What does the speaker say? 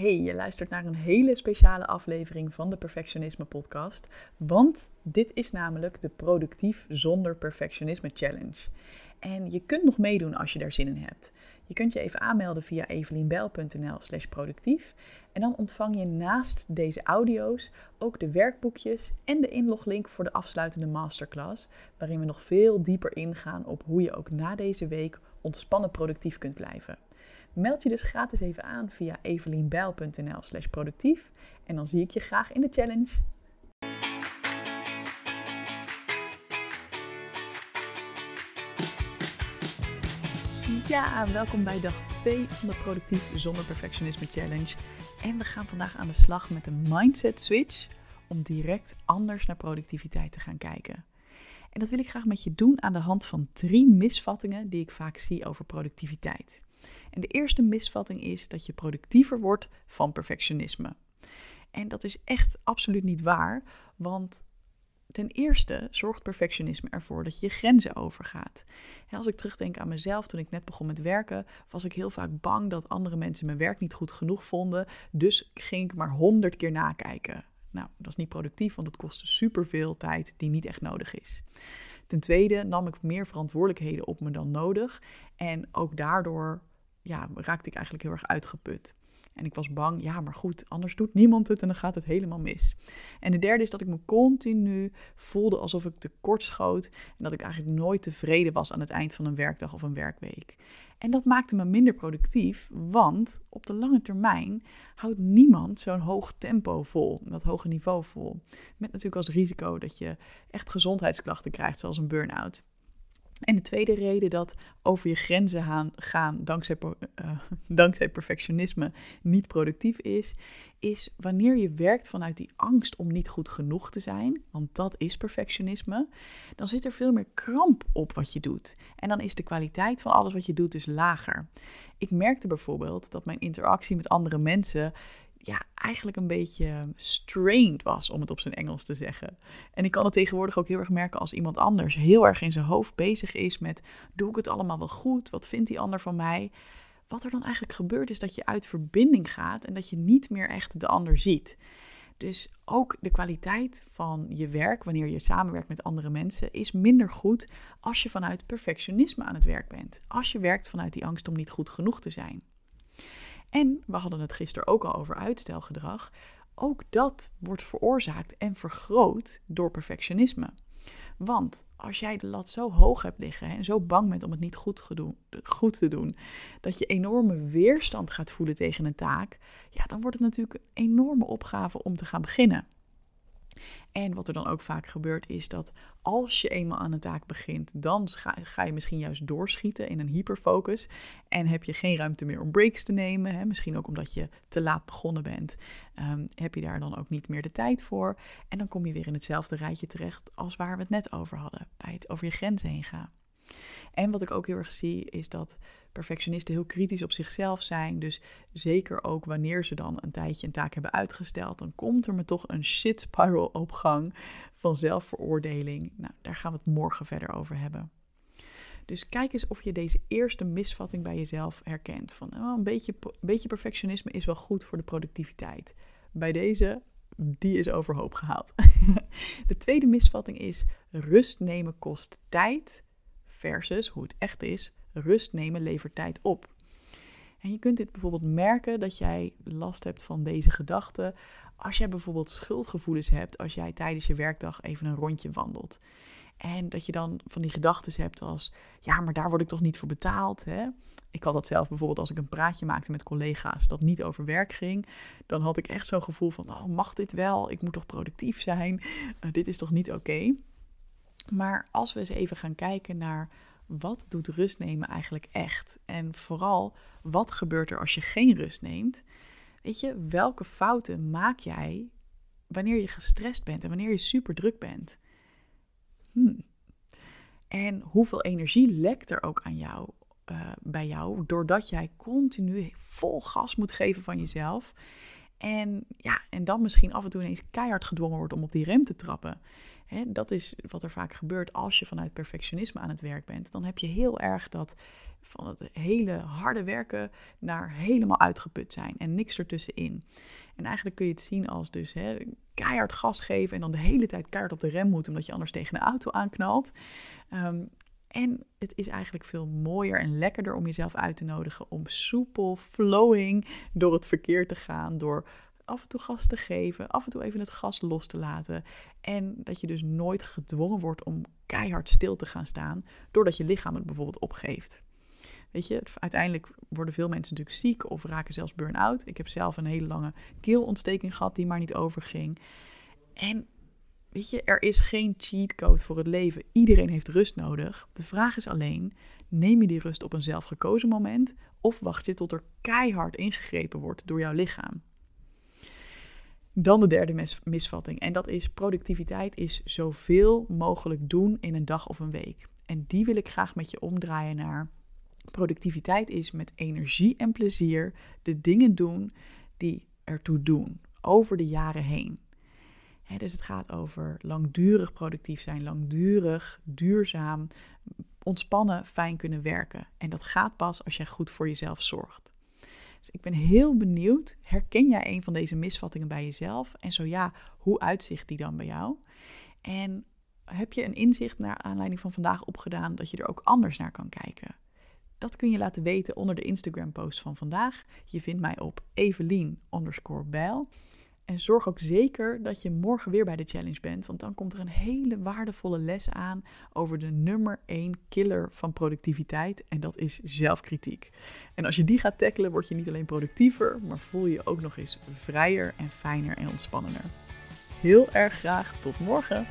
Hey, je luistert naar een hele speciale aflevering van de Perfectionisme Podcast. Want dit is namelijk de Productief zonder Perfectionisme Challenge. En je kunt nog meedoen als je daar zin in hebt. Je kunt je even aanmelden via evelienbel.nl/slash productief. En dan ontvang je naast deze audio's ook de werkboekjes en de inloglink voor de afsluitende masterclass. Waarin we nog veel dieper ingaan op hoe je ook na deze week ontspannen productief kunt blijven. Meld je dus gratis even aan via evelienbijl.nl slash productief. En dan zie ik je graag in de challenge. Ja, welkom bij dag 2 van de Productief Zonder Perfectionisme Challenge. En we gaan vandaag aan de slag met een mindset switch om direct anders naar productiviteit te gaan kijken. En dat wil ik graag met je doen aan de hand van drie misvattingen die ik vaak zie over productiviteit. En de eerste misvatting is dat je productiever wordt van perfectionisme. En dat is echt absoluut niet waar, want ten eerste zorgt perfectionisme ervoor dat je grenzen overgaat. als ik terugdenk aan mezelf toen ik net begon met werken, was ik heel vaak bang dat andere mensen mijn werk niet goed genoeg vonden. Dus ging ik maar honderd keer nakijken. Nou, dat is niet productief, want het kostte superveel tijd die niet echt nodig is. Ten tweede nam ik meer verantwoordelijkheden op me dan nodig. En ook daardoor ja, raakte ik eigenlijk heel erg uitgeput. En ik was bang, ja, maar goed, anders doet niemand het en dan gaat het helemaal mis. En de derde is dat ik me continu voelde alsof ik tekort schoot en dat ik eigenlijk nooit tevreden was aan het eind van een werkdag of een werkweek. En dat maakte me minder productief, want op de lange termijn houdt niemand zo'n hoog tempo vol, dat hoge niveau vol. Met natuurlijk als risico dat je echt gezondheidsklachten krijgt, zoals een burn-out. En de tweede reden dat over je grenzen gaan, dankzij, uh, dankzij perfectionisme niet productief is, is wanneer je werkt vanuit die angst om niet goed genoeg te zijn, want dat is perfectionisme, dan zit er veel meer kramp op wat je doet. En dan is de kwaliteit van alles wat je doet dus lager. Ik merkte bijvoorbeeld dat mijn interactie met andere mensen ja, eigenlijk een beetje strained was, om het op zijn Engels te zeggen. En ik kan het tegenwoordig ook heel erg merken als iemand anders heel erg in zijn hoofd bezig is met: doe ik het allemaal wel goed? Wat vindt die ander van mij? Wat er dan eigenlijk gebeurt is dat je uit verbinding gaat en dat je niet meer echt de ander ziet. Dus ook de kwaliteit van je werk, wanneer je samenwerkt met andere mensen, is minder goed als je vanuit perfectionisme aan het werk bent. Als je werkt vanuit die angst om niet goed genoeg te zijn. En we hadden het gisteren ook al over uitstelgedrag. Ook dat wordt veroorzaakt en vergroot door perfectionisme. Want als jij de lat zo hoog hebt liggen en zo bang bent om het niet goed, goed, te doen, dat je enorme weerstand gaat voelen tegen een taak, ja, dan wordt het natuurlijk een enorme opgave om te gaan beginnen. En wat er dan ook vaak gebeurt is dat als je eenmaal aan een taak begint, dan ga je misschien juist doorschieten in een hyperfocus en heb je geen ruimte meer om breaks te nemen. Hè? Misschien ook omdat je te laat begonnen bent, um, heb je daar dan ook niet meer de tijd voor. En dan kom je weer in hetzelfde rijtje terecht als waar we het net over hadden, bij het over je grenzen heen gaan. En wat ik ook heel erg zie, is dat perfectionisten heel kritisch op zichzelf zijn. Dus zeker ook wanneer ze dan een tijdje een taak hebben uitgesteld, dan komt er me toch een shit spiral op gang van zelfveroordeling. Nou, daar gaan we het morgen verder over hebben. Dus kijk eens of je deze eerste misvatting bij jezelf herkent. Van oh, een, beetje, een beetje perfectionisme is wel goed voor de productiviteit. Bij deze, die is overhoop gehaald. de tweede misvatting is: rust nemen kost tijd versus hoe het echt is, rust nemen levert tijd op. En je kunt dit bijvoorbeeld merken dat jij last hebt van deze gedachten als jij bijvoorbeeld schuldgevoelens hebt als jij tijdens je werkdag even een rondje wandelt. En dat je dan van die gedachten hebt als, ja, maar daar word ik toch niet voor betaald. Hè? Ik had dat zelf bijvoorbeeld als ik een praatje maakte met collega's dat niet over werk ging. Dan had ik echt zo'n gevoel van, oh, mag dit wel? Ik moet toch productief zijn? Uh, dit is toch niet oké? Maar als we eens even gaan kijken naar wat doet rust nemen eigenlijk echt? En vooral, wat gebeurt er als je geen rust neemt? Weet je, welke fouten maak jij wanneer je gestrest bent en wanneer je super druk bent? Hmm. En hoeveel energie lekt er ook aan jou, uh, bij jou, doordat jij continu vol gas moet geven van jezelf. En, ja, en dan misschien af en toe ineens keihard gedwongen wordt om op die rem te trappen. Hè, dat is wat er vaak gebeurt als je vanuit perfectionisme aan het werk bent. Dan heb je heel erg dat van het hele harde werken naar helemaal uitgeput zijn en niks ertussenin. En eigenlijk kun je het zien als dus hè, keihard gas geven en dan de hele tijd keihard op de rem moeten omdat je anders tegen een auto aanknalt. Um, en het is eigenlijk veel mooier en lekkerder om jezelf uit te nodigen om soepel, flowing door het verkeer te gaan. Door af en toe gas te geven, af en toe even het gas los te laten. En dat je dus nooit gedwongen wordt om keihard stil te gaan staan, doordat je lichaam het bijvoorbeeld opgeeft. Weet je, uiteindelijk worden veel mensen natuurlijk ziek of raken zelfs burn-out. Ik heb zelf een hele lange keelontsteking gehad die maar niet overging. En weet je, er is geen cheat code voor het leven. Iedereen heeft rust nodig. De vraag is alleen, neem je die rust op een zelfgekozen moment of wacht je tot er keihard ingegrepen wordt door jouw lichaam? Dan de derde misvatting en dat is productiviteit is zoveel mogelijk doen in een dag of een week. En die wil ik graag met je omdraaien naar productiviteit is met energie en plezier de dingen doen die ertoe doen over de jaren heen dus het gaat over langdurig productief zijn, langdurig, duurzaam, ontspannen, fijn kunnen werken. En dat gaat pas als jij goed voor jezelf zorgt. Dus ik ben heel benieuwd, herken jij een van deze misvattingen bij jezelf? En zo ja, hoe uitzicht die dan bij jou? En heb je een inzicht naar aanleiding van vandaag opgedaan dat je er ook anders naar kan kijken? Dat kun je laten weten onder de Instagram post van vandaag. Je vindt mij op Evelien underscore bijl. En zorg ook zeker dat je morgen weer bij de challenge bent, want dan komt er een hele waardevolle les aan over de nummer 1 killer van productiviteit en dat is zelfkritiek. En als je die gaat tackelen, word je niet alleen productiever, maar voel je je ook nog eens vrijer en fijner en ontspannender. Heel erg graag tot morgen!